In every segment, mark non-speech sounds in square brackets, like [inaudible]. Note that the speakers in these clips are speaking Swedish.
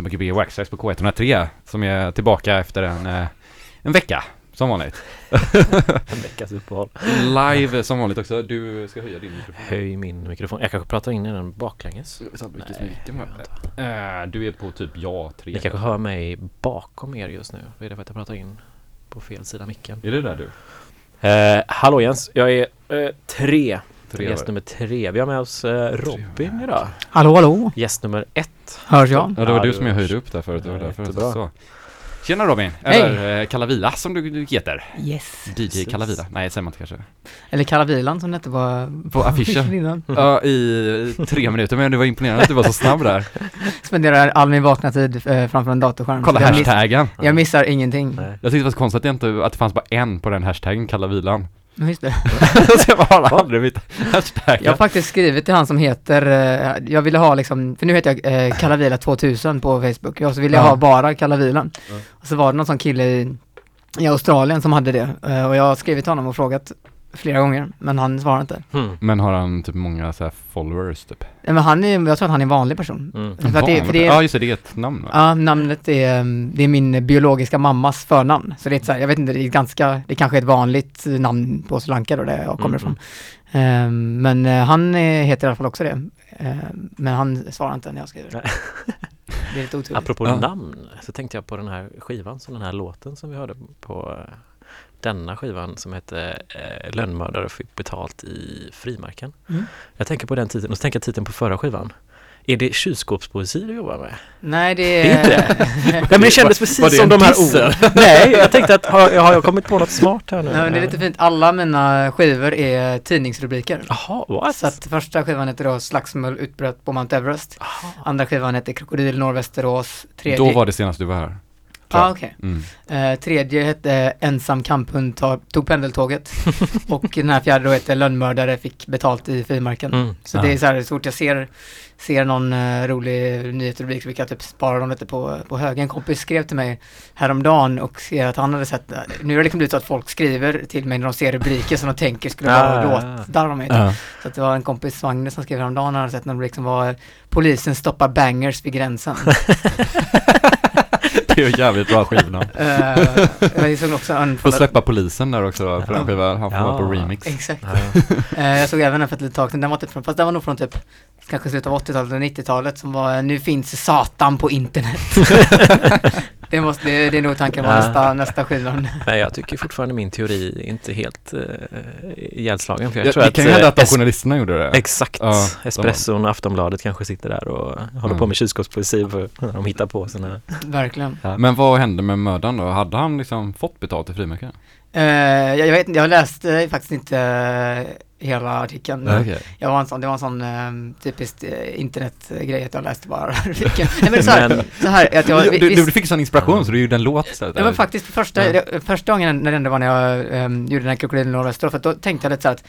lyssnar på Gbg Waxtrax på K103 som är tillbaka efter en, eh, en vecka som vanligt. En veckas uppehåll. Live som vanligt också. Du ska höja din mikrofon. Höj min mikrofon. Jag kanske pratar in i den baklänges. Nej, det jag Eh, Du är på typ ja, tre. Ni kanske hör mig bakom er just nu. Det är därför att jag pratar in på fel sida micken. Är det där du? Eh, hallå Jens, jag är eh, tre. Tre Gäst det. nummer tre. Vi har med oss eh, Robin idag. Hallå, hallå! Gäst nummer ett. Hörs jag? Ja, det var Ja, du det som jag höjde upp där förut. Det var därför. jättebra. Så. Tjena Robin! Eller eh, Kalavila som du heter. Yes. DJ. Kalavila. Nej, säger man inte kanske. Eller Karavilan som det hette på, På affischen. [laughs] innan. Ja, i tre minuter. Men det var imponerande att du var så snabb där. [laughs] Spenderar all min vakna tid eh, framför en datorskärm. Kolla Så jag, miss, hashtaggen. jag missar ingenting. Nej. Jag tyckte det var så konstigt att, jag inte, att det fanns bara en på den hashtaggen, Kallavilan. Men Just det. [laughs] så jag bara har aldrig bytt hashtaggen. Jag har faktiskt skrivit till han som heter, eh, jag ville ha liksom, för nu heter jag eh, Kalavila 2000 på Facebook, och så ville jag Ja. ha bara Kalavilan. Ja. Och så var det någon sån kille i, i Australien som hade det, eh, och jag har skrivit till honom och frågat flera gånger, men han svarar inte. Hmm. Men har han typ många så här followers typ? Nej, Men han är, jag tror att han är en vanlig person. Mm. För att det, för det, Ja just det, det är ett namn va? Ja, namnet är, mm, det är min biologiska mammas förnamn. Så det är ett så här, jag vet inte, det är ganska, det kanske är ett vanligt namn på Sri Lanka då, där jag kommer Mm, ifrån. Ehm, men eh, han eh, heter i alla fall också det. Ehm, men han svarar inte när jag skriver. Nej. [laughs] Det är lite oturligt. Apropå Ja. namn så tänkte jag på den här skivan som den här låten som vi hörde på eh, denna skivan som hette eh, Lönnmördare fick betalt i frimärken. Mm. Jag tänker på den titeln och så tänker jag titeln på förra skivan. Är det kylskåpspoesi du jobbar med? Nej, det Det är inte Nej men det kändes Var precis det som en de här orden. [laughs] Nej, jag tänkte att har, har jag kommit på något smart här nu? Nej, men det är lite fint. Alla mina skivor är tidningsrubriker. Jaha, what? Så att första skivan heter då Slagsmål utbröt på Mount Everest. Jaha. Andra skivan heter Krokodil norr Västerås. Tredje... Då var det senast du var här. Ja, ah, okej. Mm. Eh, tredje hette Ensam kamphund tog pendeltåget. [laughs] och den här fjärde då heter Lönnmördare fick betalt i frimärken. Mm. Så Ja. det är så här, så fort jag ser, ser någon uh, rolig nyhetsrubrik så brukar jag typ spara dem lite på, på hög. En kompis skrev till mig häromdagen och skrev att han hade sett, nu har det liksom blivit så att folk skriver till mig när de ser rubriker som de tänker skulle vara Ah, låtar om mig. Så att det var en kompis, Magnus, som skrev häromdagen, han hade sett någon rubrik som var Polisen stoppar bangers vid gränsen. [laughs] Det är ju jävligt bra skivnamn. uh, jag såg också en Får släppa polisen där också då, på den skivan. Han får Ja. vara på remix. Exakt. Ja, Eh, jag såg även den för ett litet tag sedan, den var typ från, fast den var nog från typ kanske slutet av 80-talet eller 90-talet som var Nu finns Satan på internet. [laughs] det, måste, det, det är nog tanken på Ja. nästa, nästa skivan. Nej, jag tycker fortfarande min teori är inte helt uh, ihjälslagen. För jag Ja, tror det att, kan ju eh, hända att de es- journalisterna gjorde det. Exakt. Ja, Espresson och Aftonbladet kanske sitter där och håller Mm. på med kylskåpspoesi för när de hittar på sina... Verkligen. Men vad hände med mördaren då? Hade han liksom fått betalt i frimärken? Eh, jag, jag vet jag läste faktiskt inte eh, hela artikeln. Okej. Jag var en sån, det var en sån eh, typiskt eh, internetgrej att jag läste bara [laughs] artikeln. Nej men så här, Men- så här att jag, Du, du, visst- du fick sån inspiration så du gjorde en låt istället? Ja men faktiskt första, Ja. det, första gången när det var när jag um, gjorde den här krokodilen Västerås, för då tänkte jag lite så här att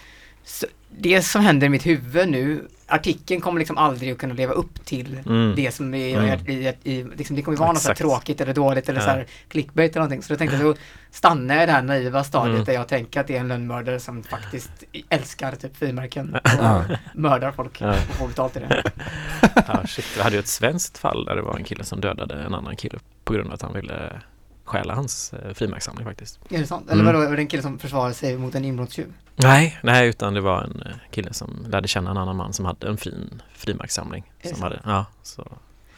så, det som händer i mitt huvud nu, artikeln kommer liksom aldrig att kunna leva upp till Mm. det som är Mm. i, i, i liksom, det kommer vara något så tråkigt eller dåligt eller Ja. så här clickbait eller någonting. Så då tänkte jag, då stannar jag i det här naiva stadiet Mm. där jag tänker att det är en lönnmördare som faktiskt älskar typ frimärken och mördar folk Ja. och får betalt i det. [laughs] Ja, shit. Vi hade ju ett svenskt fall där det var en kille som dödade en annan kille på grund av att han ville stjäla hans eh, frimärkssamling faktiskt. Är det sant? Eller Mm. vadå, var det en kille som försvarade sig mot en inbrottstjuv? Nej, nej, utan det var en eh, kille som lärde känna en annan man som hade en fin frimärkssamling. Är det Som sant? hade, ja, så.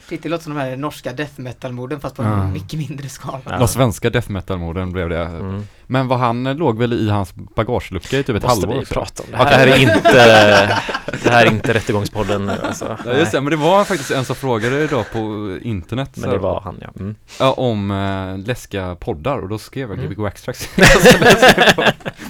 Shit, det låter som de här norska death metal-morden fast på en mycket mindre skala. Ja. De svenska death metal-morden blev det. Mm. Men vad han eh, låg väl i hans bagagelucka i typ ett Måste halvår vi också? prata om det här? Det här är inte, [laughs] det här är inte rättegångspodden nu alltså. Ja just det, men det var faktiskt en som frågade idag på internet Men det var han ja. Mm. ja, om äh, läskiga poddar och då skrev jag Mm. Gbg Waxtrax jag på.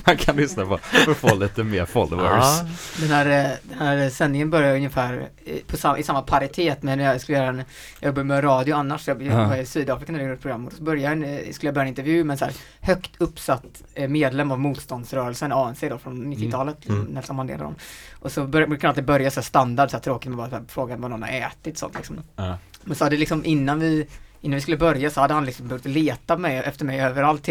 Man kan lyssna på för att få lite mer followers Ja, Den här, eh, den här sändningen börjar ungefär i- på sam, i samma paritet med när jag skulle göra en, jag jobbar med radio annars, jag Ja. var i Sydafrika när jag gjorde ett program och så började skulle jag börja en intervju med en så här högt uppsatt eh, medlem av motståndsrörelsen, ANC då från 90-talet, Mm. mm. Nelson Mandela dem. Och så brukar det alltid börja så här standard, så här tråkigt med bara så här, fråga vad någon har ätit sånt liksom. Ja. Men så hade liksom innan vi Innan vi skulle börja så hade han liksom börjat leta mig, efter mig överallt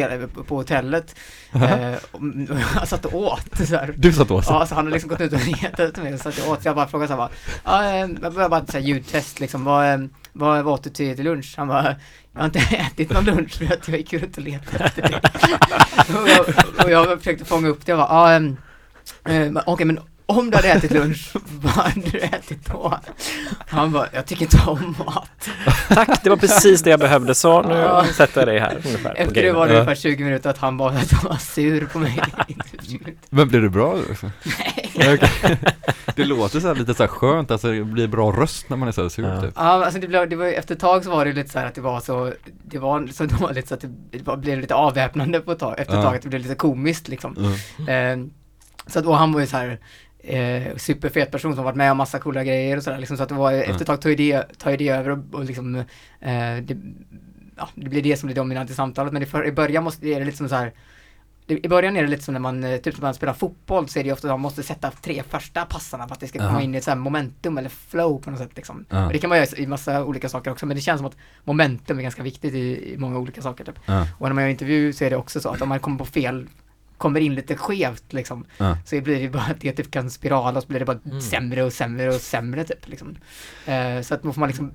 på hotellet. eh, och, och jag satt och åt så här. Du satt åt Ja, så han har liksom gått ut och letat efter mig och satt jag åt. Så jag bara frågade så här bara, ja, eh, jag började bara säga ljudtest liksom, vad, eh, vad, vad åt du till, till lunch? Han bara, jag har inte ätit någon lunch för att jag gick runt och letade efter det. [laughs] och, jag, och jag försökte fånga upp det och bara, ja, ehm, eh, men okej men om du hade ätit lunch, vad hade du ätit då? Han bara, jag tycker inte om mat. tack, det var precis det jag behövde så nu Ja. sätter jag dig här ungefär. Efter det var det ungefär 20 minuter att han bara att han var sur på mig. Men blev det bra? Nej. [laughs] [laughs] Det låter så här lite så här skönt, alltså det blir bra röst när man är så här sur Ja. typ. Ja, alltså det blev, det var, efter ett tag så var det lite så här att det var så, det var så dåligt så att det, det var- blev lite avväpnande på ett tag, efter ett Ja. tag att det blev lite komiskt liksom. Mm. Eh, så att, och han var ju så här eh, superfet person som varit med om massa coola grejer och sådär liksom, så att det var, efter ett tag tog ju det, ju det över och, och liksom, eh, det, ja, det blir det som blir dominant i samtalet, men i, för, i början måste, är det lite som så här det- i början är det lite som när man, eh, typ när man spelar fotboll så är det ju ofta att man måste sätta tre första passarna för att det ska komma Aha. in i ett så här momentum eller flow på något sätt liksom. Ja. Och det kan man göra i massa olika saker också, men det känns som att momentum är ganska viktigt i, i många olika saker typ. Ja. Och när man gör intervju så är det också så att om man kommer på fel, kommer in lite skevt liksom, så blir det bara att [laughs] det typ kan spirala och så blir det bara Mm. sämre och sämre och sämre typ liksom. Eh, så att då får man liksom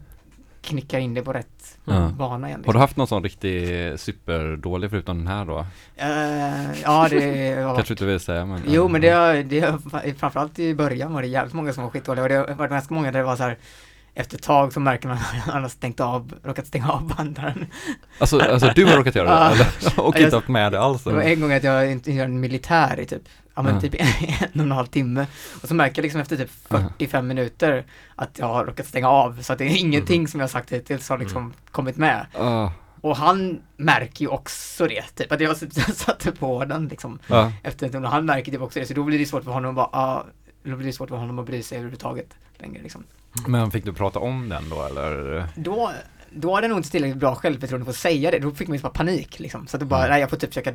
knicka in det på rätt Ja. bana igen. Har Liksom. du haft någon sån riktig superdålig förutom den här då? Eh, ja, det var Kanske inte vill säga men Jo men det har, det har, framförallt i början var det jävligt många som var skitdåliga och det har varit ganska många där det var så här efter ett tag så märker man att han har stängt av, råkat stänga av bandaren. Alltså, alltså du har råkat göra det? Eller? [laughs] Och inte haft med det alls? Det var en gång att jag inte gör en militär i typ, ja men typ [laughs] en och en halv timme. Och så märker jag liksom efter typ 45 minuter att jag har råkat stänga av. Så att det är ingenting som jag har sagt hittills har liksom kommit med. Ah, Och han märker ju också det, typ att jag satte [laughs] på den liksom ja. efter en stund. Och han märker typ också det, så då blir det svårt för honom att bara, ja, då blir det svårt för honom att bry sig överhuvudtaget längre liksom. Men fick du prata om den då eller? Då, då hade jag nog inte tillräckligt bra självförtroende för att säga det, då fick man ju bara panik liksom. Så att då bara, Mm. nej jag får typ försöka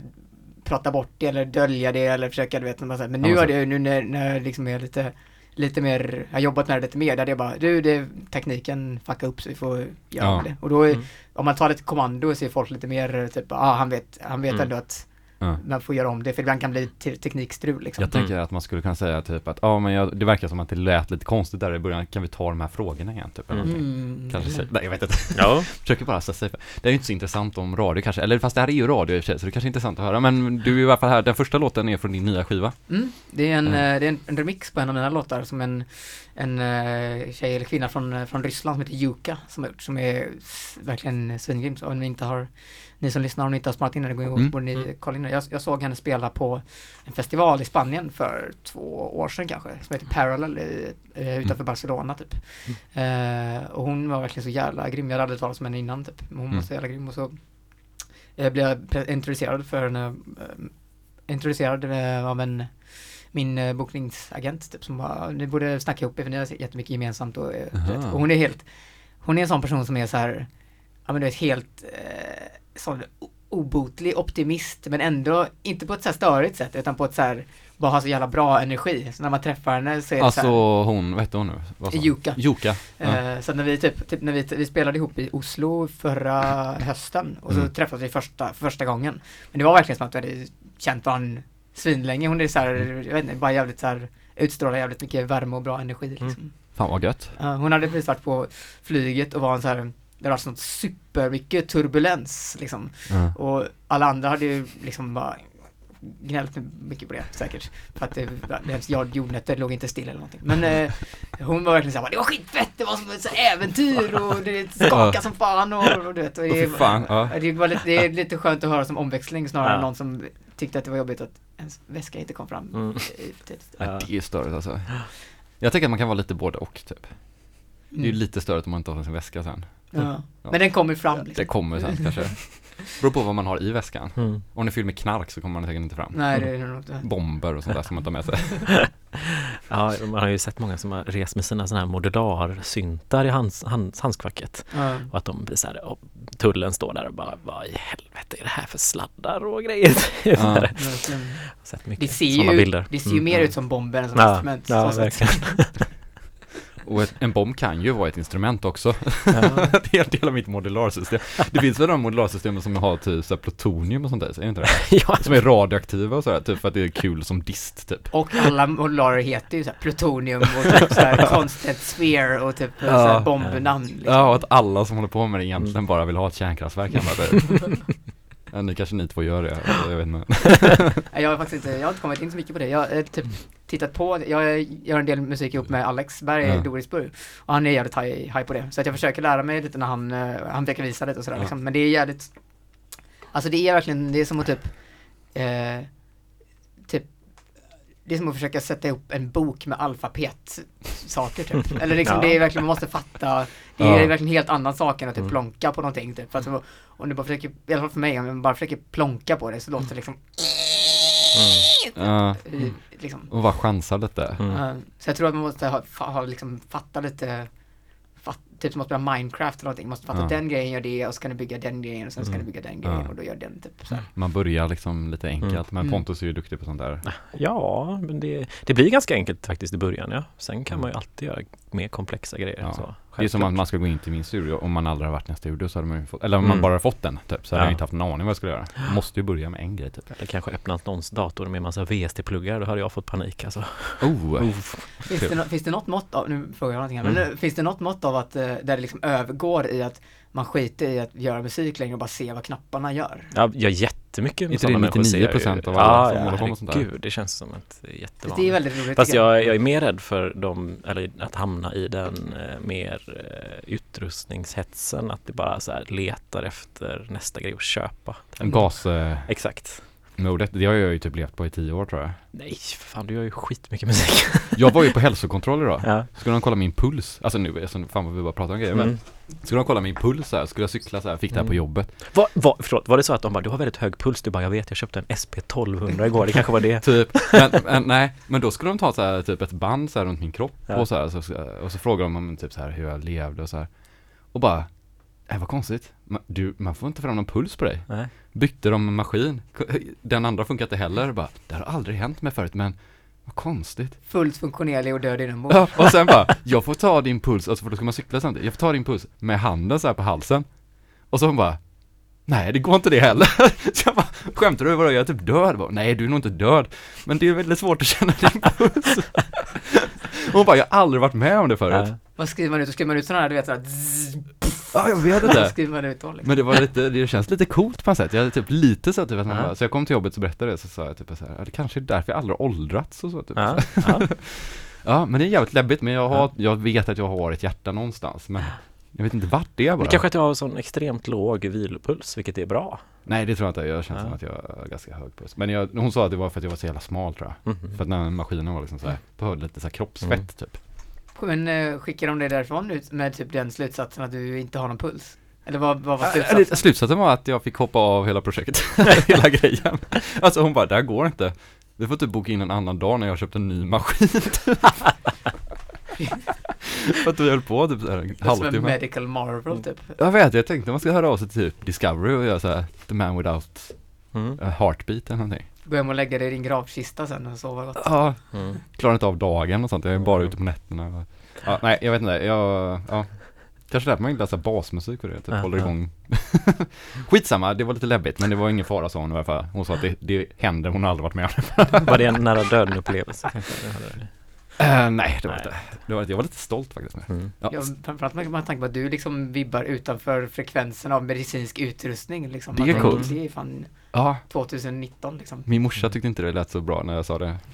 prata bort det eller dölja det eller försöka, du vet, men, nu Ja, har det, nu när, när liksom är lite Lite mer, jag har jobbat med det lite mer, där det är bara, du det, tekniken fuckar upp så vi får göra Ja. det. Och då, är, Mm. om man tar lite kommando så är folk lite mer typ, ah, han vet, han vet Mm. ändå att Ja. man får göra om det, för ibland kan det bli te- teknikstrul liksom. Jag tänker att man skulle kunna säga typ att, ja men jag, det verkar som att det lät lite konstigt där i början, kan vi ta de här frågorna igen typ? Eller Mm. Mm. Kanske, säga- nej jag vet inte. Ja, [laughs] Försöker bara säga Det är ju inte så intressant om radio kanske, eller fast det här är ju radio i och för sig, så det kanske är intressant att höra. Men du är i alla fall här, den första låten är från din nya skiva. Mm, det är en, Mm. eh, det är en remix på en av mina låtar som en, en eh, tjej eller kvinna från, eh, från Ryssland som heter Yuka som har gjort, som är verkligen svingrym. Så om ni inte har, ni som lyssnar, om ni inte har sparat in det, gå Mm. borde ni kolla in det. Jag, jag såg henne spela på en festival i Spanien för två år sedan kanske, som heter Parallel i, eh, utanför Barcelona typ. Eh, och hon var verkligen så jävla grym, jag hade aldrig talat om henne innan typ, men hon var Mm. så jävla grym och så eh, blev jag introducerad för henne, eh, introducerad av en min eh, bokningsagent typ som bara, ni borde snacka ihop er för ni har jättemycket gemensamt och, eh, och hon är helt, hon är en sån person som är så här, ja men du vet helt, eh, sån obotlig optimist men ändå inte på ett så här störigt sätt utan på ett så här, bara ha så jävla bra energi. Så när man träffar henne så är det Alltså så här, hon, vad hette hon nu? Juka. Juka. Ja. Eh, så när vi typ, typ när vi, vi spelade ihop i Oslo förra hösten och så Mm. träffades vi första, för första gången. Men det var verkligen som att vi hade känt varandra svinlänge. Hon är så här, Mm. jag vet inte, bara jävligt så här utstrålar jävligt mycket värme och bra energi liksom. Fan vad gött. Ja, hon hade precis varit på flyget och var en så här det var sånt supermycket turbulens liksom. Ja. Och alla andra hade ju liksom bara gnällt mycket på det säkert. För att det, det jord, jordnötter låg inte still eller någonting. Men eh, hon var verkligen såhär, det var skitfett, det var som ett äventyr och det skakade som fan och, och du vet. Och det, fan, ja. det, var lite, det är lite skönt att höra som omväxling snarare Ja. än någon som tyckte att det var jobbigt att ens väska inte kom fram Mm. för tidigt. Nej, det är störigt alltså. Jag tänker att man kan vara lite både och typ. Det är ju Mm. lite störigt om man inte har sin väska sen. Ja. Ja. Men den kommer fram Det liksom. kommer sen kanske. Beror på vad man har i väskan. Mm. Om det är fylld med knark så kommer man säkert inte fram. Nej, det är nog inte. Bomber och sånt där som man tar med sig. [laughs] ja, man har ju sett många som har rest med sina sådana här modular-syntar i hands, hands, handskfacket. Ja. Och att de blir så här, och tullen står där och bara, vad i helvete är det här för sladdar och grejer? [laughs] Ja. sett Det mycket ser sådana ju, bilder. det ser ju Mm. mer ut som bomber än som Ja, instrument. ja, verkligen. [laughs] Och ett, en bomb kan ju vara ett instrument också. Ja. [laughs] det är en del av mitt modularsystem. Det finns väl de modularsystemen som har typ så här plutonium och sånt där, är det inte det? [laughs] ja, Som är radioaktiva och sådär, typ för att det är kul som dist typ. Och alla modularer heter ju såhär plutonium och typ såhär constant [laughs] sphere och typ Ja. bombnamn liksom. Ja, och att alla som håller på med det egentligen bara vill ha ett kärnkraftverk hemma typ. Ja, nu kanske ni två gör det, jag vet inte. [laughs] Jag har faktiskt inte, jag har inte kommit in så mycket på det. Jag har eh, typ tittat på, jag gör en del musik ihop med Alex Berg Ja. i Dorisburg. Och han är jävligt high, high på det. Så att jag försöker lära mig lite när han, eh, han försöker visa lite och sådär Ja. liksom. Men det är jävligt, alltså det är verkligen, det är som att typ, eh, det är som att försöka sätta ihop en bok med alfabetsaker typ. [laughs] Eller liksom Ja. det är verkligen, man måste fatta Det Ja. är verkligen helt annan sak än att typ Mm. plonka på någonting typ. För att, om du bara försöker, i alla fall för mig, om man bara försöker plonka på det så låter det liksom Ja, i- liksom. och bara chansa lite. Mm. Så jag tror att man måste ha, ha liksom, fatta lite fatt, Typ som att spela Minecraft eller någonting, måste fatta Ja. den grejen gör det och så kan du bygga den grejen och sen ska Mm. du bygga den grejen Ja. och då gör den typ så här. Man börjar liksom lite enkelt, Mm. men Mm. Pontus är ju duktig på sånt där. Ja, men det, det blir ganska enkelt faktiskt i början ja. Sen kan Mm. man ju alltid göra mer komplexa grejer. Ja. Så, Det är som att man ska gå in till min studio, om man aldrig har varit i en studio så hade man ju fått, eller om man Mm. bara har fått den typ, så hade Ja. jag inte haft en aning vad jag skulle göra. Man [gasps] måste ju börja med en grej typ. Eller kanske öppnat någons dator med massa VST-pluggar, då hade jag fått panik alltså. Oh! Finns det, finns det något mått av, nu frågar jag någonting här, men Mm. nu, finns det något mått av att, eh, där det liksom övergår i att man skiter i att göra musik längre och bara se vad knapparna gör. Ja, jag jättemycket med Inte det sådana människor jag ju. 99% av alla som ja, håller på med ja, sånt där? herregud, det känns som att det är jättevanligt. det är väldigt roligt. Fast jag, jag är mer rädd för dem, eller att hamna i den eh, mer eh, utrustningshetsen, att det bara så här letar efter nästa grej att köpa. Gasmodet, Exakt. Det har jag ju typ levt på i tio år tror jag. Nej, för fan du gör ju skitmycket musik. [laughs] Jag var ju på hälsokontroll idag. ja. Skulle de kolla min puls, alltså nu, alltså, fan vad vi bara pratar om grejer, men Mm. skulle de kolla min puls så här, skulle jag cykla så här, fick det här på Mm. jobbet. Var, var, förlåt, var det så att de bara, du har väldigt hög puls? Du bara, jag vet, jag köpte en SP1200 igår, det kanske var det. [laughs] Typ, men, men nej, men då skulle de ta så här, typ ett band så här runt min kropp Ja. och så här, så, och så frågar de om typ så här hur jag levde och så här. Och bara, äh, vad konstigt, man, du, man får inte fram någon puls på dig. Nej. Bytte de en maskin, den andra funkar inte heller, bara, det har aldrig hänt mig förut men vad konstigt. Fullt funktionerlig och död inombords. Ja, och sen bara, jag får ta din puls, alltså för då ska man cykla samtidigt, jag får ta din puls med handen så här på halsen. Och så hon bara, nej det går inte det heller. Så [laughs] jag bara, skämtar du? Vadå, jag är typ död? Bara, nej du är nog inte död, men det är väldigt svårt att känna din puls. Och [laughs] hon bara, jag har aldrig varit med om det förut. Ja. Vad skriver man ut? Då skriver man ut sådana här, du vet såhär zzz, Ja, jag vet inte. ut då liksom? Men det var lite, det känns lite coolt på något sätt. Jag hade typ lite så typ att man bara, så jag kom till jobbet och berättade det så sa jag typ så här, det kanske är därför jag aldrig har åldrats och så typ. Ja, ja. [laughs] Men det är jävligt läbbigt, men jag har, jag vet att jag har ett hjärta någonstans, men jag vet inte vart det är bara. Det kanske att jag har sån extremt låg vilopuls, vilket är bra. Nej, det tror jag inte. Jag känner Ja. som att jag har ganska hög puls. Men jag, hon sa att det var för att jag var så jävla smal tror jag. Mhm. För att den maskinen var liksom så här, behövde lite så här kroppsfett Mm. typ. Men eh, skickar de dig därifrån ut med typ den slutsatsen att du inte har någon puls? Eller vad, vad var slutsatsen? Slutsatsen var att jag fick hoppa av hela projektet, [laughs] hela grejen. Alltså hon bara, det här går inte. Vi får typ boka in en annan dag när jag har köpt en ny maskin. [laughs] För att vi höll på typ så här en Det är som en halvtimme. medical marvel typ. Jag vet, jag tänkte man ska höra av sig till typ Discovery och göra så här, The Man Without Mm. a Heartbeat eller någonting. Börjar med att lägga dig i din gravkista sen och sova gott. Ja, Mm. klarar inte av dagen och sånt, jag är bara ute på nätterna. Ja, nej, jag vet inte, jag, ja. Kanske därför man inte läser basmusik för det, typ Ja, håller ja. igång. [laughs] Skitsamma, det var lite läbbigt, men det var ingen fara sa hon i alla fall. Hon sa att det, det händer, hon har aldrig varit med om det. [laughs] Var det en nära döden upplevelse hade- Eh, nej, det var Nej. inte. Det var, jag var lite stolt faktiskt. Med. Mm. Ja. Ja, framförallt med, tanke på att du liksom vibbar utanför frekvensen av medicinsk utrustning liksom. Det är coolt. Det är fan Ja, 2019 liksom. min morsa tyckte inte det lät så bra när jag sa det. [laughs]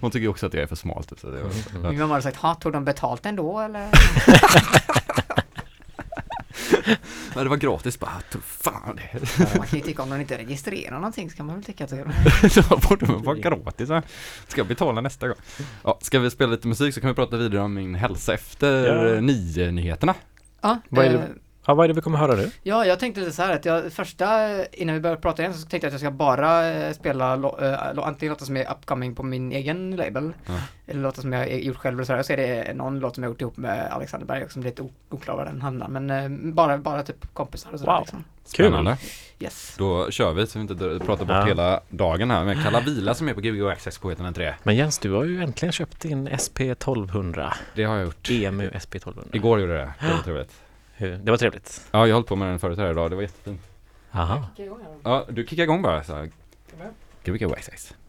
hon tycker också att jag är för smal typ, så det var, Mm. Min mamma hade sagt, ha, tog de betalt ändå eller? [laughs] Men det var gratis bara, fan det. Man kan ju tycka om de inte registrerar någonting så kan man väl tycka att det [laughs] Då borde man vara gratis. va? Ska jag betala nästa gång? Ja, ska vi spela lite musik så kan vi prata vidare om min hälsa efter Ja. ja. nio-nyheterna. Ja, Vad är det- eh, Ja, vad är det vi kommer höra nu? ja, jag tänkte lite så här att jag första, innan vi börjar prata igen så tänkte jag att jag ska bara eh, spela lo, lo, antingen låtar som är upcoming på min egen label Ja. eller låtar som jag gjort själv och så här. Så är det någon låt som jag gjort ihop med Alexander Berg som är lite oklar var den hamnar. Men eh, bara, bara typ kompisar och sådär Wow. liksom. Spännande. Yes. Då kör vi så vi inte pratar bort Ja. hela dagen här med Kalla Vila som är på Gbg Access på Heterna 3. Men Jens, du har ju äntligen köpt din SP1200. Det har jag gjort. EMU SP1200. Igår gjorde jag det. Det var trevligt. Hur? Det var trevligt. Ja, jag har hållit på med den förut här idag. Det var jättefint. Aha. Ja, du kickar igång bara så. här. Gbg Access. Ja,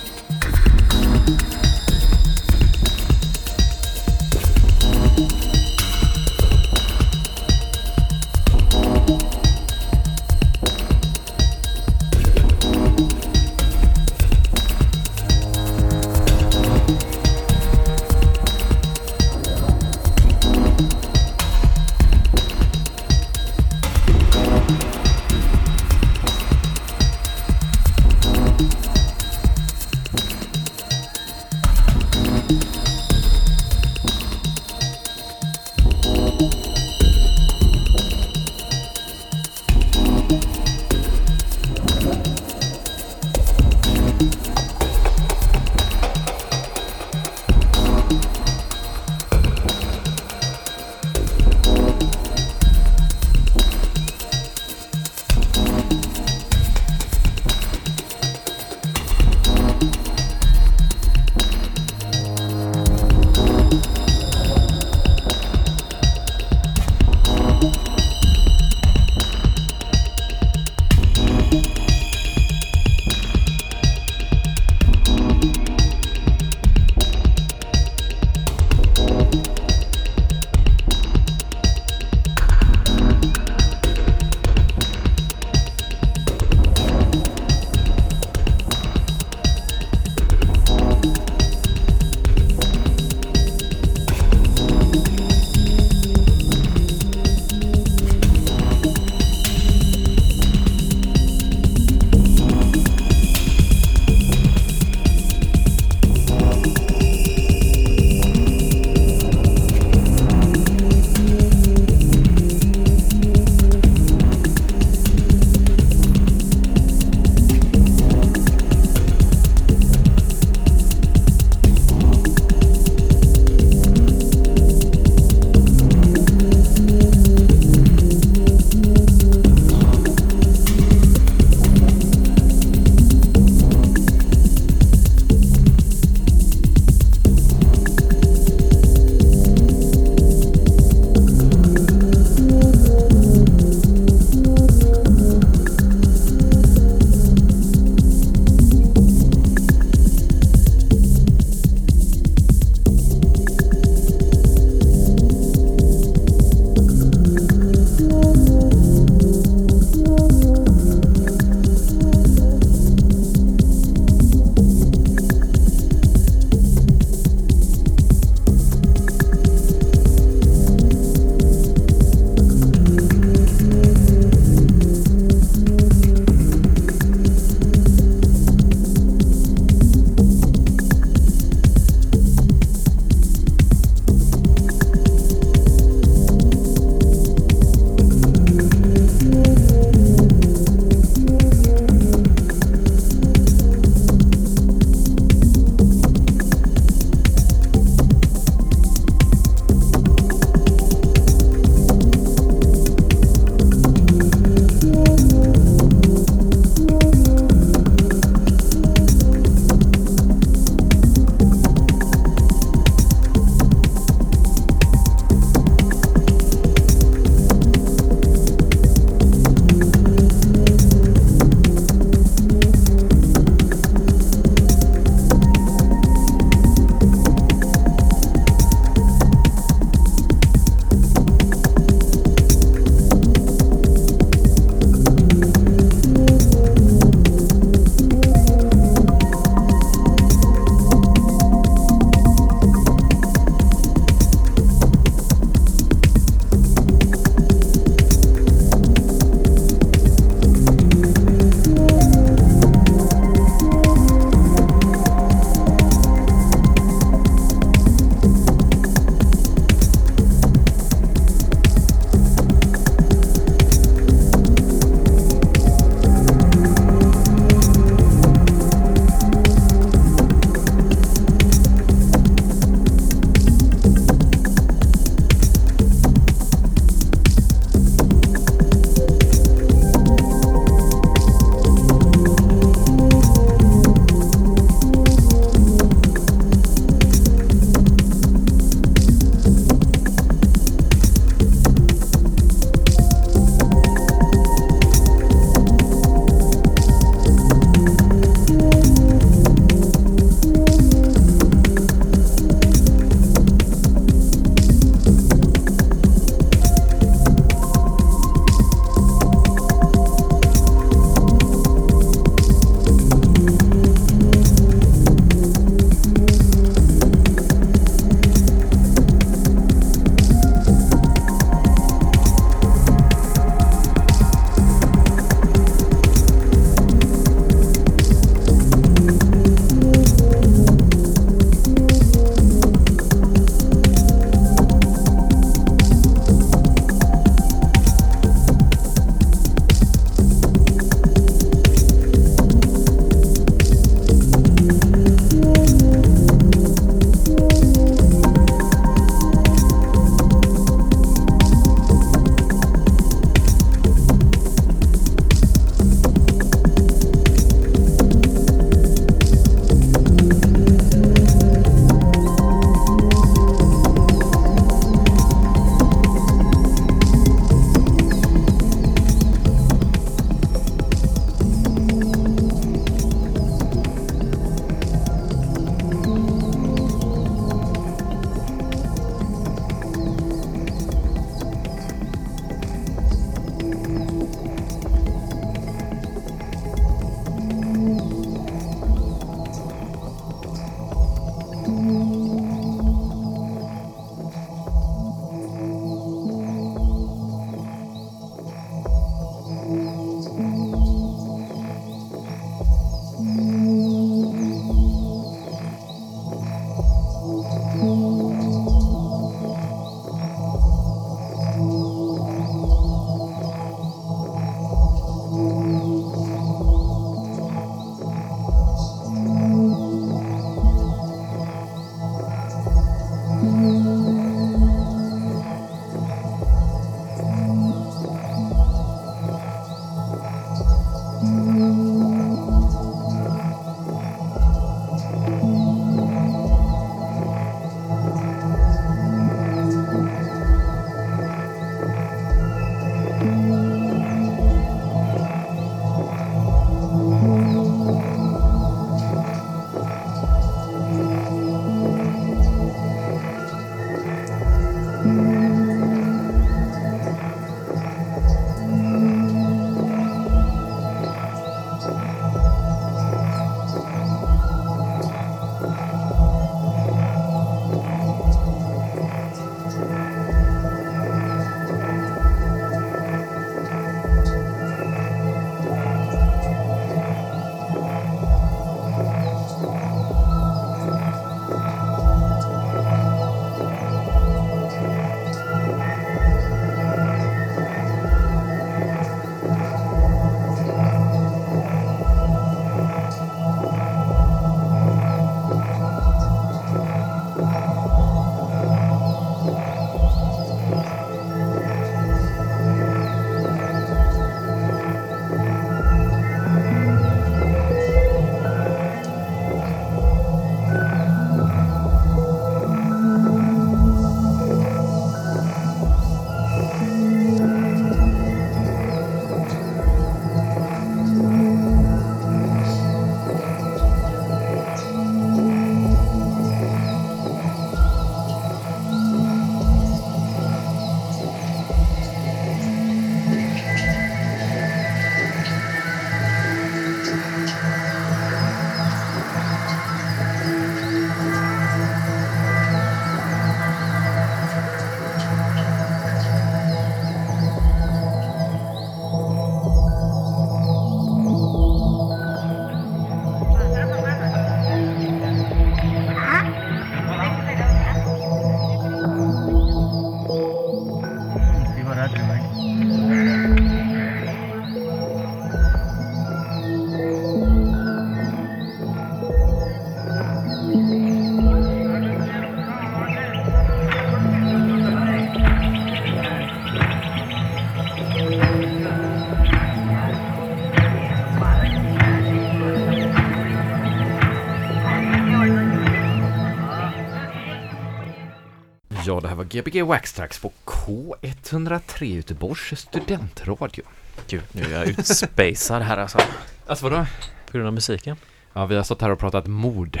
Gbg Waxtrax på K103 Göteborgs studentradio. Gud, nu är jag utspacad här alltså. Alltså vadå? På grund av musiken. Ja, vi har stått här och pratat mord.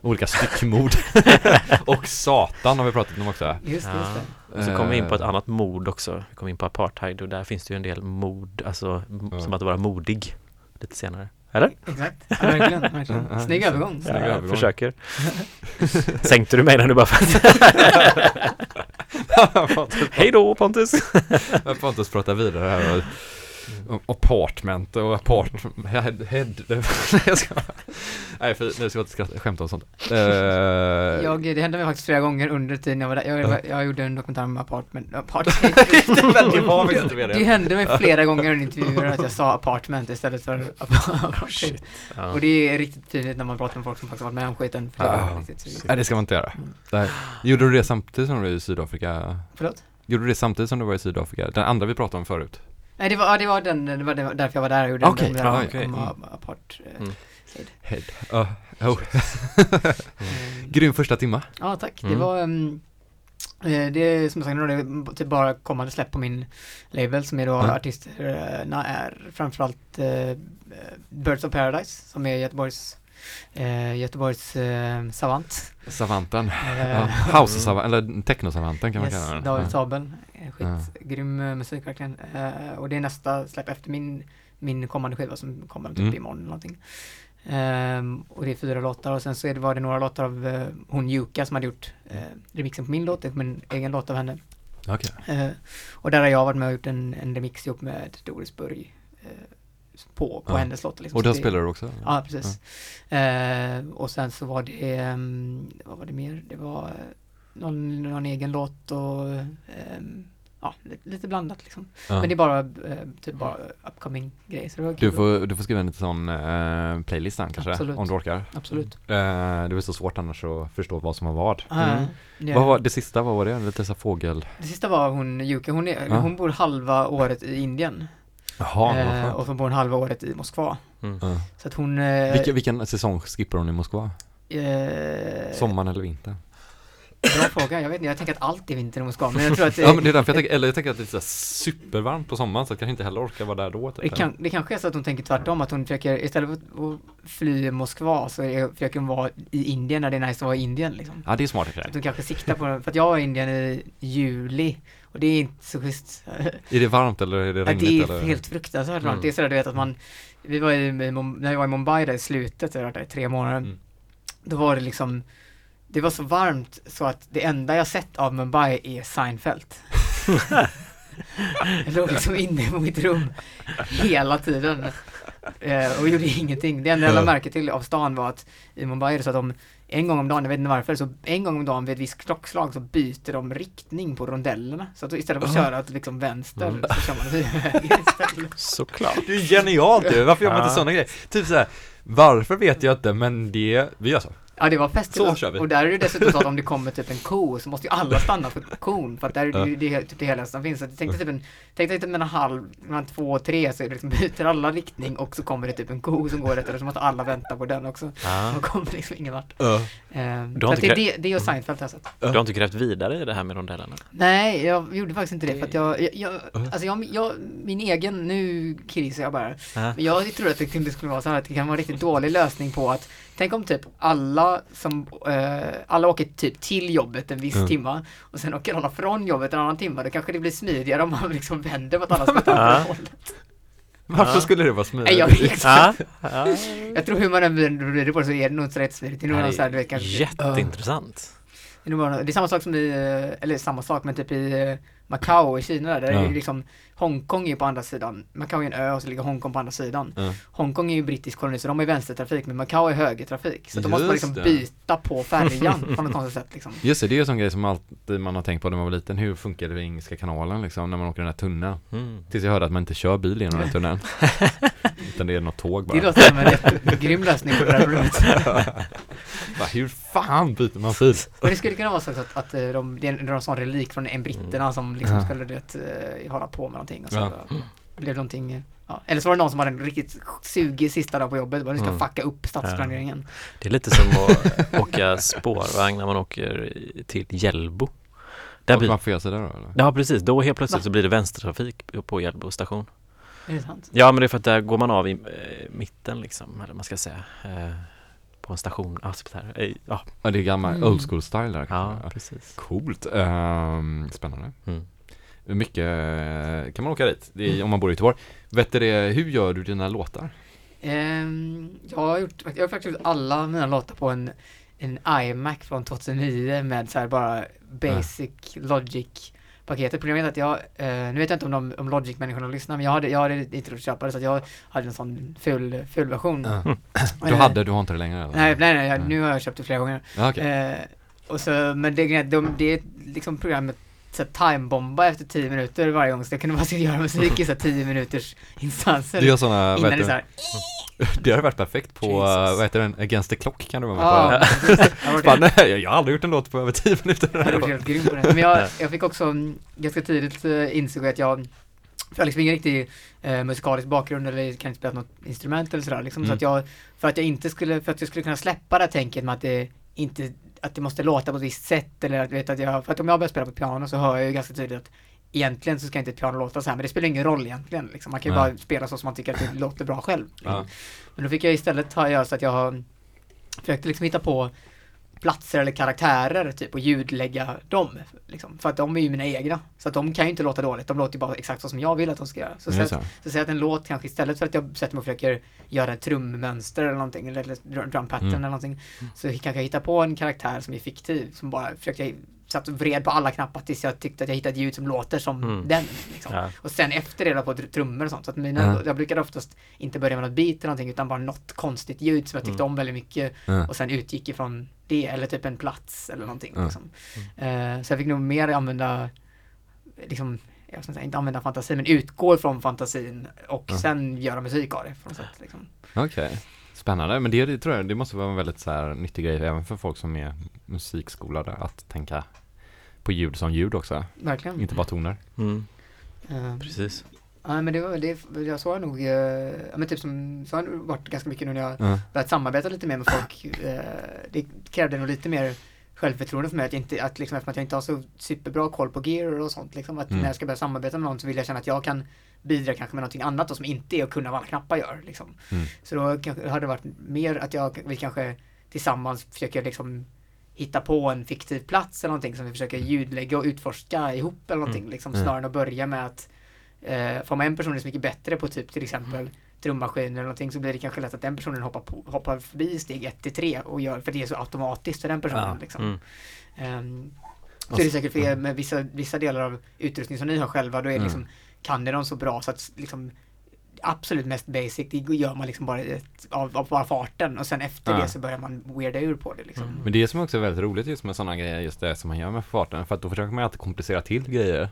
Olika styckmord. [laughs] och Satan har vi pratat om också. Just det, just det. Och så kom vi in på ett Eh, annat mord också. Vi kom in på apartheid och där finns det ju en del mord, alltså Ja. som att vara modig. Lite senare. Eller? Exakt. Ja, verkligen, verkligen. Ja, ja, Snygg övergång. Snygg jag övergång. försöker. [laughs] Sänkte du mig när du bara [laughs] [laughs] Hej då Pontus! Jag får inte prata vidare här. Och apartment och apart... Head... head [laughs] nej, ska... Nej, för, nu ska jag inte skratta, skämta om sånt. Eh, Jag, det hände mig faktiskt flera gånger under tiden jag var där. Jag, jag, jag gjorde en dokumentär om apartment, med [laughs] Det det. hände mig flera [laughs] gånger under intervjuer att jag sa apartment istället för apartheid. Ja. Och det är riktigt tydligt när man pratar med folk som faktiskt varit med om skiten. Det Ah. Nej, det ska man inte göra. Mm. Nej. Gjorde du det samtidigt som du var i Sydafrika? Förlåt? Gjorde du det samtidigt som du var i Sydafrika? Den andra vi pratade om förut? Nej, det var, ja, det var den, det var, det var därför jag var där och gjorde Okej, den okej, om mm. apart. eh, Mm. Head. Uh, oh. eh, Grym första timma. Ja, tack. Det Mm. var um, eh, det är som jag sagt, det är typ bara kommande släpp på min label som är då Ja. artisterna är framförallt uh, Birds of Paradise som är Göteborgs uh, Göteborgs uh, savant. Savanten. Eh, Ja, [laughs] House savanten, eller techno-savanten kan man yes, kalla den. David. Sabel. Eh, Ja. Skitgrym uh, musik verkligen. Eh, och det är nästa släpp efter min, min kommande skiva som kommer typ Mm. imorgon eller någonting. Ehm, och det är fyra låtar och sen så är det, var det några låtar av eh, hon Yuka som hade gjort uh, remixen på min låt, det kom en egen låt av henne. Okej. Eh, och där har jag varit med och gjort en, en remix ihop med Doris Burg eh, på, på Ja. hennes låt. Liksom. Och den det- spelar du också? Ja, precis. Eh, och sen så var det, ehm, vad var det mer? Det var eh, någon, någon egen låt och ehm, ja, lite, blandat liksom. Ja. Men det är bara, eh, typ bara upcoming grejer. Så det var Du får, du får skriva en liten sån uh, playlist sen kanske, Absolut. om du orkar. Absolut. Eh, det är så svårt annars att förstå vad som har vad. Eh, Mm. det, Vad var det sista, vad var det? Lite så fågel... det sista var hon Yuka, hon, är, Ja. hon bor halva året i Indien. Jaha, eh, och så bor hon halva året i Moskva. Mm. Ja. Så att hon... Eh, Vilken, vilken säsong skippar hon i Moskva? eh, Sommaren eller vintern? Bra fråga, jag vet inte, jag tänker att allt är vinter i Moskva, men jag tror att det, Ja men det är därför jag tänker, eller jag tänker att det är så supervarmt på sommaren så jag kanske inte heller orkar vara där då typ. det, kan, det kanske är så att hon tänker tvärtom, att hon försöker, istället för att fly Moskva så är, försöker hon vara i Indien när det är nice att vara i Indien liksom. Ja det är smart i och för Att sig. hon kanske siktar på, för att jag var i Indien i juli och det är inte så schysst. Är det varmt eller är det Ja, regnigt det är eller? helt fruktansvärt varmt. Mm. Det är sådär du vet att man, vi var i, när jag var i Mumbai där i slutet, jag varit där i tre månader. Mm. Då var det liksom, det var så varmt så att det enda jag sett av Mumbai är Seinfeld. [laughs] jag låg liksom inne på mitt rum hela tiden eh, och gjorde ingenting. Det enda jag lade märke till av stan var att i Mumbai är det så att de en gång om dagen, jag vet inte varför, så en gång om dagen vid ett visst klockslag så byter de riktning på rondellerna. Så att istället för att köra till liksom vänster Mm. så kör man till [laughs] höger istället. Såklart. Det är genialt ju, varför gör man inte sådana grejer? Typ såhär, varför vet jag inte men det, vi gör så. Ja det var festligt. Så kör vi. Och där är det dessutom så att om det kommer typ en ko så måste ju alla stanna för kon för att där är det, det är typ det hela som finns. Så jag tänkte typ en, tänkte typ mellan halv, mellan två och tre så är det liksom [laughs] byter alla riktning och så kommer det typ en ko som går rätt eller så måste alla vänta på den också. Ja. Man kommer liksom ingen vart. Ja. Ehm, Du har inte det, det, det och Seinfeld har sett. Du har inte grävt vidare i det här med rondellerna? Nej, jag gjorde faktiskt inte det för att jag, jag, jag Uh. alltså jag, jag, min egen, nu krisar jag bara. Ja. Men jag tror att det kunde skulle vara så här att det kan vara en riktigt dålig lösning på att Tänk om typ alla som, eh, alla åker typ till jobbet en viss Mm. timma och sen åker alla från jobbet en annan timma. Då kanske det blir smidigare om man liksom vänder [laughs] på att alla ska ta åt hållet. Varför Ja. skulle det vara smidigt? Nej jag vet Ja, ja. Jag tror hur man än vrider på det så är det nog inte så rätt smidigt. Det är nog Ja, någon det så här, du vet kanske Jätteintressant. Det är, det är samma sak som i, eh, eller samma sak men typ i eh, Macao i Kina där, där Ja. är ju liksom Hongkong är på andra sidan, Macao är en ö och så ligger Hongkong på andra sidan. Ja. Hongkong är ju brittisk koloni så de är vänstertrafik men Macao är högertrafik. Så då måste man liksom det. byta på färjan [laughs] på något konstigt sätt liksom. Just det, det är ju en sån grej som alltid man har tänkt på när man var liten. Hur funkar det vid Engelska kanalen liksom, när man åker den här tunneln? Mm. Tills jag hörde att man inte kör bil genom den tunneln. [laughs] Utan det är något tåg bara. Det låter som en jättegrym lösning på det här problemet. [laughs] Hur fan byter man bil? Och det skulle kunna vara så att, att eh, de, det är en, det sån relik från en britterna som liksom skulle du vet, eh, hålla på med någonting och så Ja. blev någonting Ja. Eller så var det någon som hade en riktigt sugig sista dag på jobbet, bara nu ska Mm. fucka upp stadsplaneringen. Det är lite som att [laughs] åka spårvagn när man åker till Hjällbo. Där Och blir, man får göra sig där då eller? ja precis, då helt plötsligt Va? så blir det vänstertrafik på Hjällbo station. Är det sant? Ja men det är för att där går man av i eh, mitten liksom, eller man ska säga. Eh, på en station, ja, typ där. Eh, ja, Ja, det är gammal Mm. old school style där ja kanske. precis. Coolt. Ehm, spännande. Mm. Hur mycket eh, kan man åka dit? Det är, om man bor i Göteborg. Vet du det, hur gör du dina låtar? Ehm, jag har gjort, jag har faktiskt gjort alla mina låtar på en, en iMac från 2009 med så här bara basic logic paketet. Problemet är att jag, eh, nu vet jag inte om, de, om Logic-människorna lyssnar, men jag hade, jag hade inte råd att köpa det så att jag hade en sån ful, ful version. Du Eh, hade, du har inte det längre eller? Nej, nej, nej, jag, Nej. nu har jag köpt det flera gånger. Ja, okej. Eh, och så, men det, de, det är liksom programmet så timebomba efter 10 minuter varje gång, så jag kunde bara sitta och göra musik i så här 10 minuters instanser. Du gör såna, vad innan det så här, [laughs] det hade varit perfekt på, Jesus. vad heter den, Against the Clock kan du vara med Ja, på. Bara, [laughs] nej, jag har aldrig gjort en låt på över 10 minuter. Jag hade varit helt grym på det. Men jag, jag fick också mm, ganska tidigt eh, insåg att jag för jag har liksom ingen riktig eh, musikalisk bakgrund eller kan inte spela något instrument eller sådär liksom. Så Mm. att jag, för att jag inte skulle, för att jag skulle kunna släppa det här tänket med att det inte, att det måste låta på ett visst sätt eller att, vet, att jag, för att om jag börjar spela på piano så hör jag ju ganska tydligt att egentligen så ska inte ett piano låta så här, men det spelar ingen roll egentligen liksom. Man kan ju Nej. bara spela så som man tycker att det låter bra själv. Ja. Men då fick jag istället ha göra så att jag försökte liksom hitta på platser eller karaktärer typ och ljudlägga dem. Liksom, för att de är ju mina egna. Så att de kan ju inte låta dåligt, de låter ju bara exakt så som jag vill att de ska göra. Så, Det så, så. säg att en låt kanske istället för att jag sätter mig och försöker göra ett trummönster eller någonting, eller drum pattern Mm. eller någonting. Så kanske jag hittar på en karaktär som är fiktiv, som bara försökte jag satt och vred på alla knappar tills jag tyckte att jag hittade ett ljud som låter som Mm. den. Liksom. Ja. Och sen efter det då på trummor och sånt. Så att mina, Ja. jag brukade oftast inte börja med något beat eller någonting utan bara något konstigt ljud som jag tyckte Mm. om väldigt mycket. Ja. Och sen utgick ifrån det eller typ en plats eller någonting. Liksom. Eh, så jag fick nog mer använda, liksom, jag ska säga, inte använda fantasi men utgå ifrån fantasin och sen göra musik av det på något sätt. Liksom. Okej. Spännande, men det, det tror jag, det måste vara en väldigt så här nyttig grej även för folk som är musikskolade att tänka på ljud som ljud också, Verkligen. inte bara toner. Mm, Eh, precis. Ja men det var, det, jag så har jag nog, eh, ja men typ som, så har det varit ganska mycket nu när jag Ja. börjat samarbeta lite mer med folk. Eh, det krävde nog lite mer självförtroende för mig att, jag inte, att liksom, eftersom att jag inte har så superbra koll på gear och sånt liksom, att Mm. när jag ska börja samarbeta med någon så vill jag känna att jag kan bidra kanske med någonting annat då, som inte är att kunna vad alla knappar gör liksom. Mm. Så då kanske, har det varit mer att jag, vi kanske tillsammans försöker liksom hitta på en fiktiv plats eller någonting som vi försöker ljudlägga och utforska ihop eller någonting liksom Mm. snarare än att börja med att eh, får man en person som är mycket bättre på typ till exempel trummaskiner eller någonting så blir det kanske lätt att den personen hoppar, på, hoppar förbi steg 1 till 3 och gör, för det är så automatiskt för den personen Ja. liksom. Mm. Ehm, så är det säkert för er med vissa, vissa delar av utrustning som ni har själva, då är det Mm. liksom, kan ni dem så bra så att liksom absolut mest basic, det gör man liksom bara av, av bara farten och sen efter Ja. det så börjar man weirda ur på det liksom. Mm. Men det som också är väldigt roligt just med sådana grejer, just det som man gör med farten, för att då försöker man ju alltid komplicera till grejer.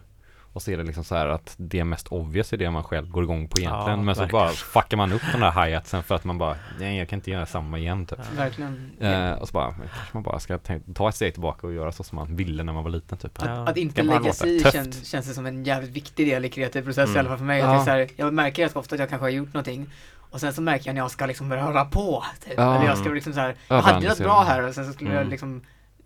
Och så är det liksom så här att det mest obvious är det man själv går igång på egentligen. Ja, men så verkligen. bara fuckar man upp den där hi-hatsen för att man bara, nej jag kan inte göra samma igen typ. Verkligen. Eh, och så bara, kanske man bara ska ta ett steg tillbaka och göra så som man ville när man var liten typ. Ja. Att, att inte lägga sig i känns, känns det som en jävligt viktig del i kreativ process Mm. i alla fall för mig. Att Ja. jag, så här, jag märker ganska ofta att jag kanske har gjort någonting och sen så märker jag när jag ska liksom höra på. Typ. Ja. Eller jag ska liksom så här, jag hade något bra här och sen så skulle jag Mm. liksom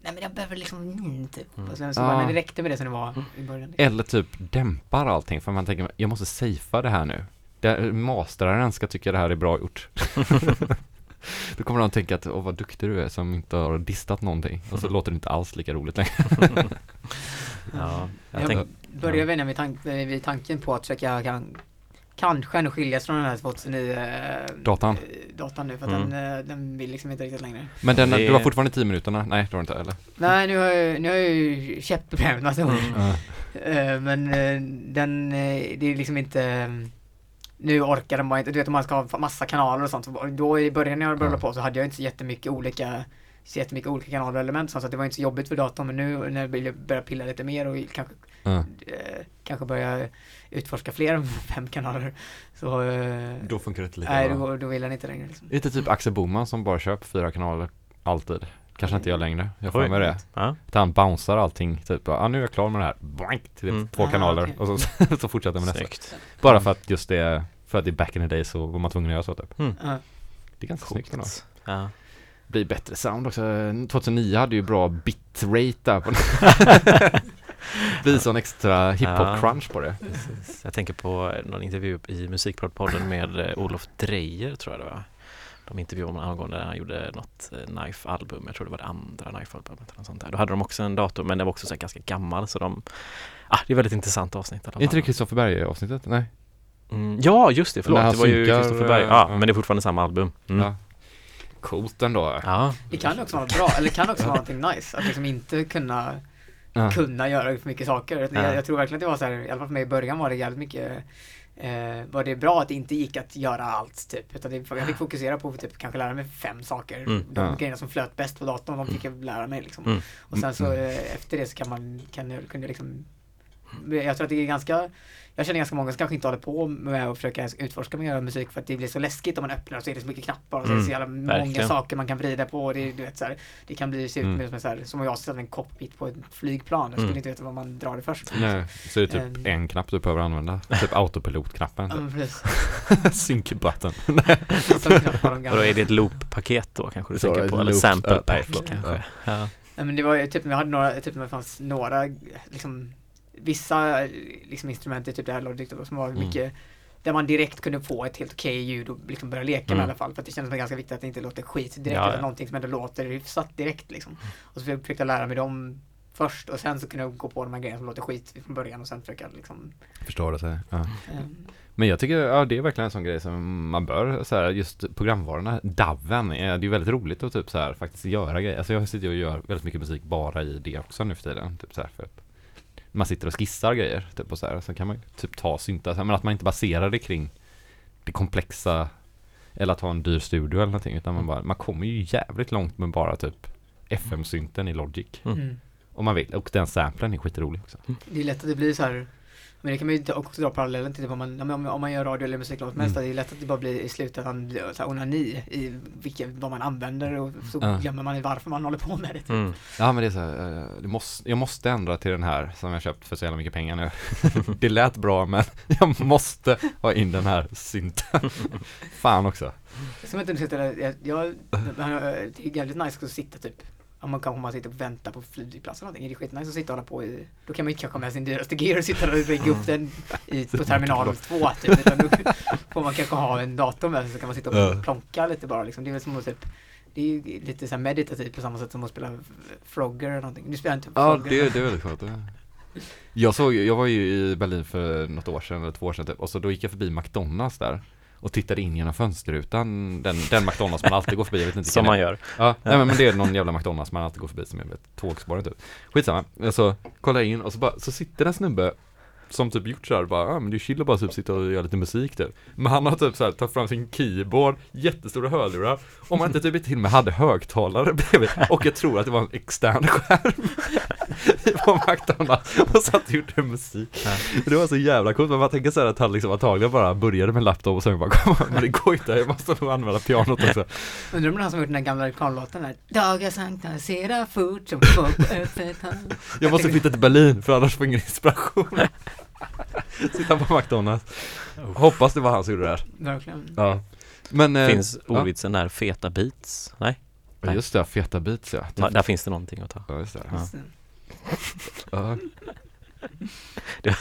Nej men jag behöver liksom, mm, typ. Mm. Och sen så Ja. bara, nej, det räckte med det som det var i början. Liksom. Eller typ dämpar allting för man tänker, jag måste safea det här nu. Det, masteraren ska tycka det här är bra gjort. [laughs] Då kommer de tänka att, åh vad duktig du är som inte har distat någonting. Och så låter det inte alls lika roligt längre. [laughs] Ja, jag Jag tänk, börjar vänja mig tank, vid tanken på att försöka kan kanske ändå skiljas från den här 2009 eh, Datan. eh, datan nu för att Mm. den, eh, den vill liksom inte riktigt längre. Men den, Det- du har fortfarande 10 minuterna? Nej, det har du inte eller? Nej nu har jag, nu har jag ju käppproblemet massa. Ja. Eh, Men den, det är liksom inte nu orkar den bara inte, du vet om man ska ha massa kanaler och sånt. Då i början när jag började Ja. på så hade jag inte så jättemycket olika så jättemycket olika kanaler och element så att det var inte så jobbigt för datorn men nu när jag börjar- börjar pilla lite mer och kanske Ja. eh, kanske börja utforska fler än [laughs] fem kanaler så eh, Då funkar det inte lika nej då, då vill den inte längre liksom. Det typ Axel Boman som bara köper fyra kanaler alltid? Kanske inte jag längre, jag får med det. Ja. Att han bouncear allting, typ ja ah, nu är jag klar med det här, Boink, till Mm. två Ah, kanaler okej. och så, [laughs] så fortsätter med nästa. Bara för att just det, för att det är back in the day så var man tvungen att göra så typ. Ja. Det är ganska snyggt ändå. Coolt. Blir bättre sound också. 2009 hade ju bra bitrate där på [laughs] Blir sån extra hiphop Ja. crunch på det. Precis. Jag tänker på någon intervju i Musikprodpodden med eh, Olof Drejer tror jag det var. De intervjuade honom angående när han gjorde något eh, Knife-album, jag tror det var det andra Knife-albumet eller något sånt där. Då hade de också en dator men den var också så ganska gammal så de Ah, det är ett väldigt intressant avsnitt Är inte det fall. Kristoffer Berg avsnittet? Nej? mm, Ja, just det, förlåt, det var ju Kristoffer Berg. Ja, ja. men det är fortfarande samma album. Mm. Ja. Coolt ändå. Ja, Det kan också vara bra, eller det kan också vara någonting nice att liksom inte kunna Ja. kunna göra för mycket saker. Jag, Ja. jag tror verkligen att det var så här, i alla fall för mig i början var det jävligt mycket eh, var det bra att det inte gick att göra allt typ. Utan det, jag fick fokusera på typ kanske lära mig fem saker. Mm. De Ja. grejerna som flöt bäst på datorn, de fick jag lära mig liksom. Mm. Och sen så Mm. eh, efter det så kan man, kan jag, kunde jag liksom jag tror att det är ganska Jag känner ganska många som kanske inte håller på med att försöka utforska göra musik för att det blir så läskigt om man öppnar och så är det så mycket knappar och så är det så jävla många verkligen. saker man kan vrida på och det, du vet, så här, det kan bli se ut Mm. som, så här, som om jag sätter en cockpit på ett flygplan. Jag skulle Mm. inte veta var man drar det först. Nej, så är det typ Ehm. en knapp du behöver använda. Typ autopilotknappen. Ja, men precis. Sync button. Och då är det ett loop-paket då kanske du Så, tänker på? Eller sample ja, pack kanske? Ja. Nej, men det var ju typ jag hade några, typ det fanns några liksom Vissa liksom instrument i typ det här Logic då, som var Mm. mycket Där man direkt kunde få ett helt okej ljud och liksom börja leka Mm. med i alla fall. För att det kändes som ganska viktigt att det inte låter skit direkt Ja, utan ja. någonting som ändå låter hyfsat direkt liksom. Och så försökte jag lära mig dem först och sen så kunde jag gå på de här grejerna som låter skit från början och sen försöka liksom Förstår det. Ja. ehm, Men jag tycker, ja det är verkligen en sån grej som man bör, så här, just programvarorna, DAVen, är, det är ju väldigt roligt att typ så här faktiskt göra grejer. Alltså jag sitter och gör väldigt mycket musik bara i det också nu för tiden. Typ så här, för att man sitter och skissar grejer, typ och så här, så kan man ju typ ta syntar, men att man inte baserar det kring det komplexa eller att ha en dyr studio eller någonting, utan man bara, man kommer ju jävligt långt med bara typ FM-synten i Logic. Mm. mm. Om man vill, och den samplen är skitrolig också. Det är lätt att det blir så här men det kan man ju också dra parallellen till typ om man, om, om man gör radio eller musiklåt Mm. mest, det är lätt att det bara blir i slutändan blir så här onani i vilket, vad man använder och så Ja. glömmer man varför man håller på med det. typ. Mm. Ja men det är så här, eh, det måste, jag måste ändra till den här som jag köpt för så jävla mycket pengar nu. [laughs] det lät bra men [laughs] jag måste ha in den här synten. [laughs] Fan också. Som inte sitter där, jag, jag, det är jävligt nice att sitta typ om man kanske man sitter och väntar på flygplats eller någonting, det är skitnice att sitta och hålla på i Då kan man inte kanske ha med sin dyraste gear och sitta och rigga upp den i, på terminal 2 typ, utan då får man kanske ha en dator med sig så kan man sitta och Ja. plonka lite bara liksom. Det är väl som att typ Det är ju lite såhär meditativt på samma sätt som att spela Frogger eller någonting. Du spelar inte Ja Frogger? det, det är väldigt skönt. Jag såg, jag var ju i Berlin för något år sedan eller två år sedan typ, och så då gick jag förbi McDonalds där och tittade in genom fönsterrutan, den, den McDonalds man alltid går förbi, jag vet inte Som man är. gör. Ja, nej men det är någon jävla McDonalds man alltid går förbi som jag vet, tågspåret typ. Skitsamma, så kollar in och så bara, så sitter en snubbe som typ gjort såhär bara, ja men det är chill att bara typ sitta och göra lite musik typ. Men han har typ såhär tagit fram sin keyboard, jättestora hörlurar, om man inte typ till och med hade högtalare bredvid. Och jag tror att det var en extern skärm [laughs] på McDonalds och satt och gjorde musik. Ja. Det var så jävla coolt, men man tänker såhär att han liksom antagligen bara började med laptop och sen bara kom, men det går inte, jag måste nog använda pianot också. Undrar om det är han som har gjort den här gamla reklamlåten där Dagar sankta sera fort som på öppet Jag måste flytta till Berlin för annars får jag ingen inspiration. [laughs] Sitta på McDonalds. Hoppas det var han som gjorde det här. Verkligen Ja. Men, eh, Finns ja. ordvitsen där feta beats? Nej, Ja, just det, feta beats ja. ja, där finns det någonting att ta. Ja, just det. Ja. Det. [laughs]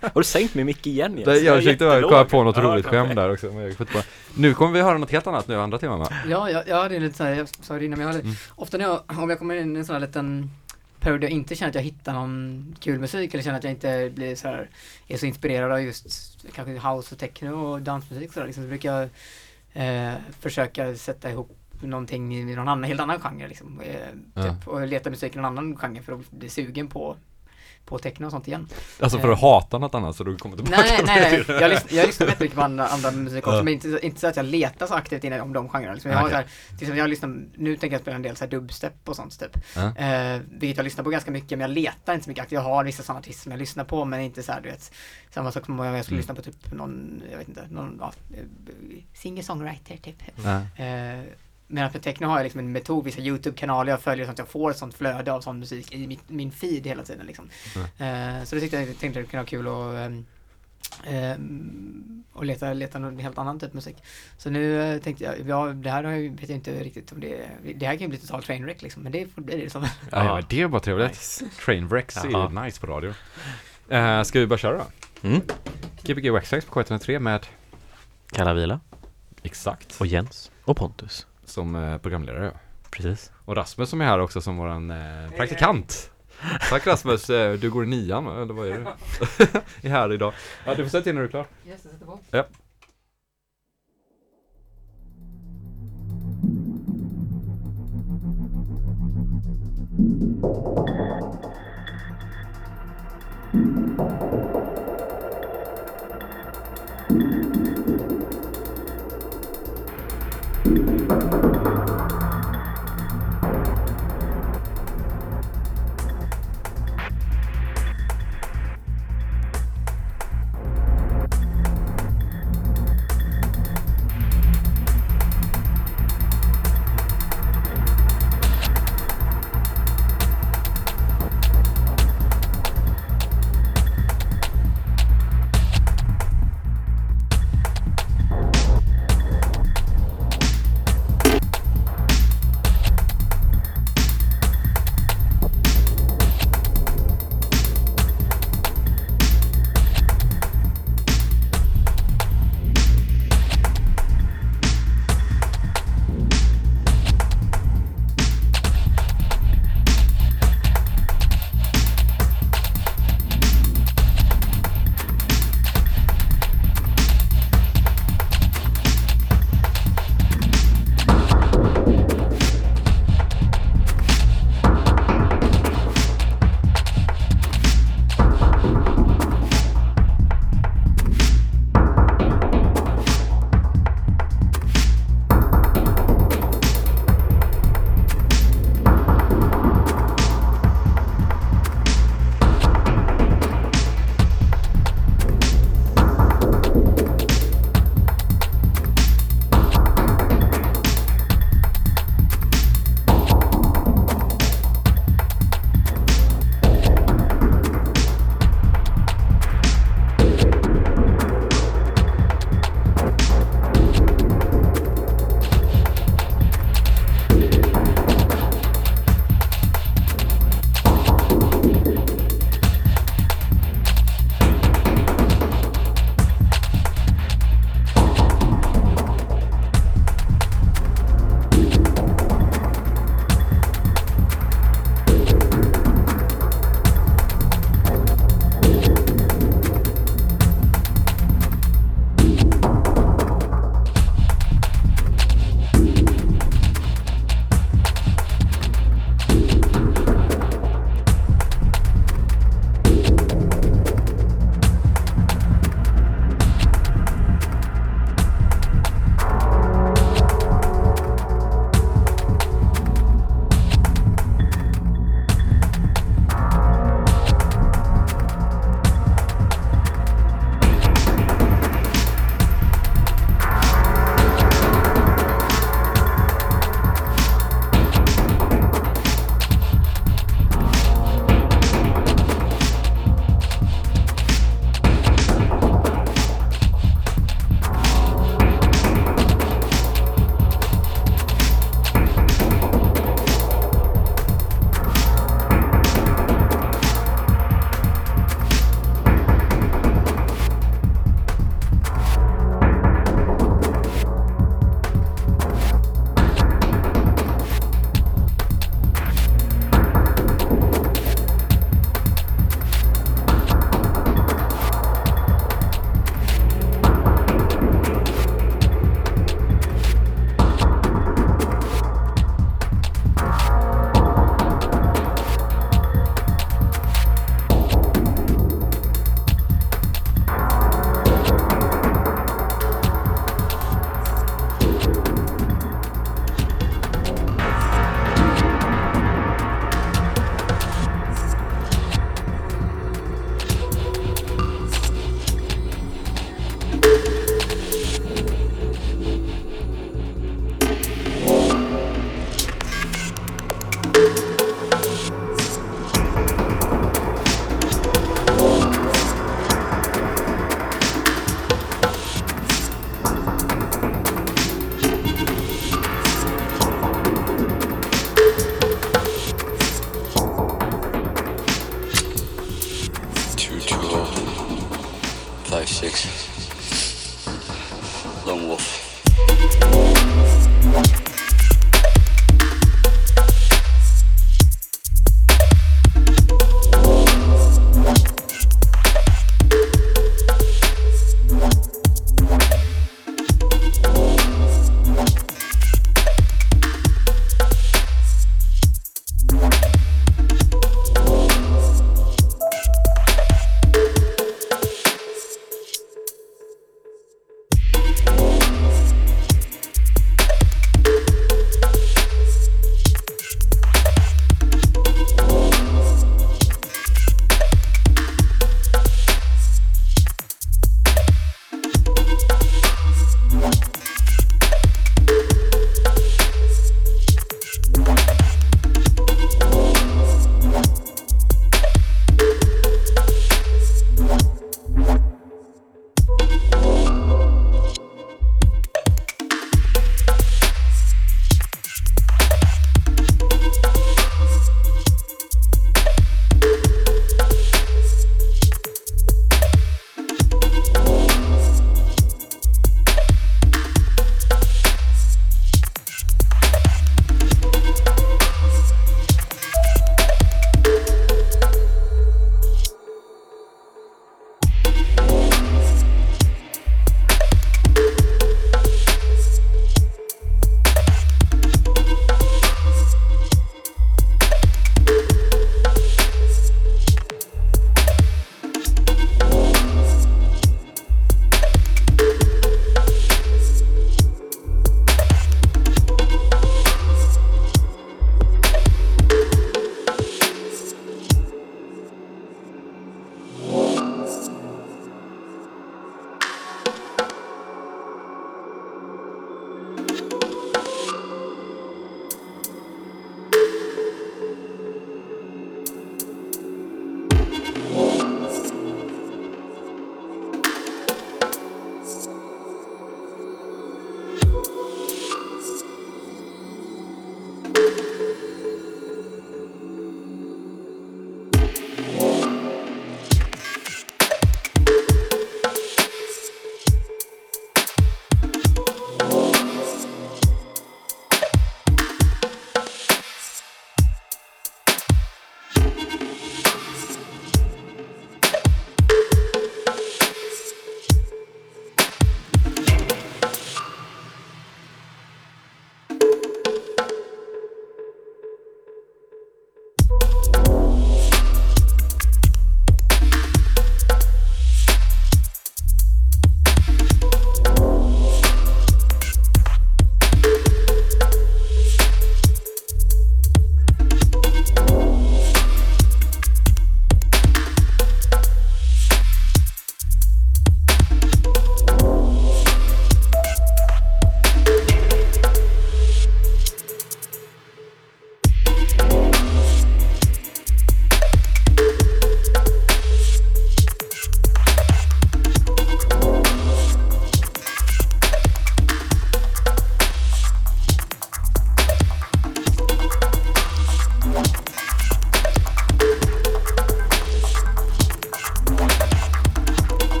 Har du sänkt min mick igen Jens? Det, jag försökte bara komma på något Ja, roligt okej. skämt där också, men jag skjuter på. Nu kommer vi höra något helt annat nu, andra teman va? Ja, ja, ja, det är lite såhär, jag sa det innan, men jag hade, Mm. ofta när jag, om jag kommer in i en sån här liten perioder jag inte känner att jag hittar någon kul musik eller känner att jag inte blir så här, är så inspirerad av just kanske house och techno och dansmusik och så, där, liksom, så brukar jag eh, försöka sätta ihop någonting i någon annan, helt annan genre liksom. Eh, Ja. typ, och leta musik i någon annan genre för att bli sugen på på techno och sånt igen. Alltså för att hata något annat så du kommer tillbaka Nej, nej, nej. Jag, lyssnar, jag lyssnar jättemycket på andra, andra musik också, Ja. men inte, inte så att jag letar så aktivt in om de genrerna. Liksom. Jag har Okej. så här, exempel jag lyssnar, nu tänker jag spela en del så här dubstep och sånt typ. Ja. Eh, vilket jag lyssnar på ganska mycket, men jag letar inte så mycket aktivt. Jag har vissa sådana artister som jag lyssnar på, men inte så här, du vet, samma sak som om jag skulle Mm. lyssna på typ någon, jag vet inte, någon, ja, eh, singer-songwriter typ. Ja. Eh, Medan för techno har jag liksom en metod, vissa YouTube-kanaler jag följer så att jag får ett sånt flöde av sån musik i mitt, min feed hela tiden liksom. Eh, så det tyckte jag tänkte det kunde vara kul att ehm, ehm, och leta, leta någon helt annan typ av musik. Så nu eh, tänkte jag, ja det här har jag, vet jag inte riktigt om det Det här kan ju bli totalt trainwreck liksom, men det får bli det som. Ja, ja, det är bara trevligt. Nice. Trainwrecks är nice på radio. Uh, ska vi bara köra då? Mm. Gbg Waxtrax på K103 med Kalla Vila exakt och Jens och Pontus som eh, programledare. Precis. Och Rasmus som är här också som våran eh, praktikant. Tack Rasmus, eh, du går i nian eller vad är du? [laughs] är här idag. Ja, du får sätta in när du är klar. Yes, jag sätter på. Ja.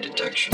Detection.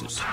anúncios.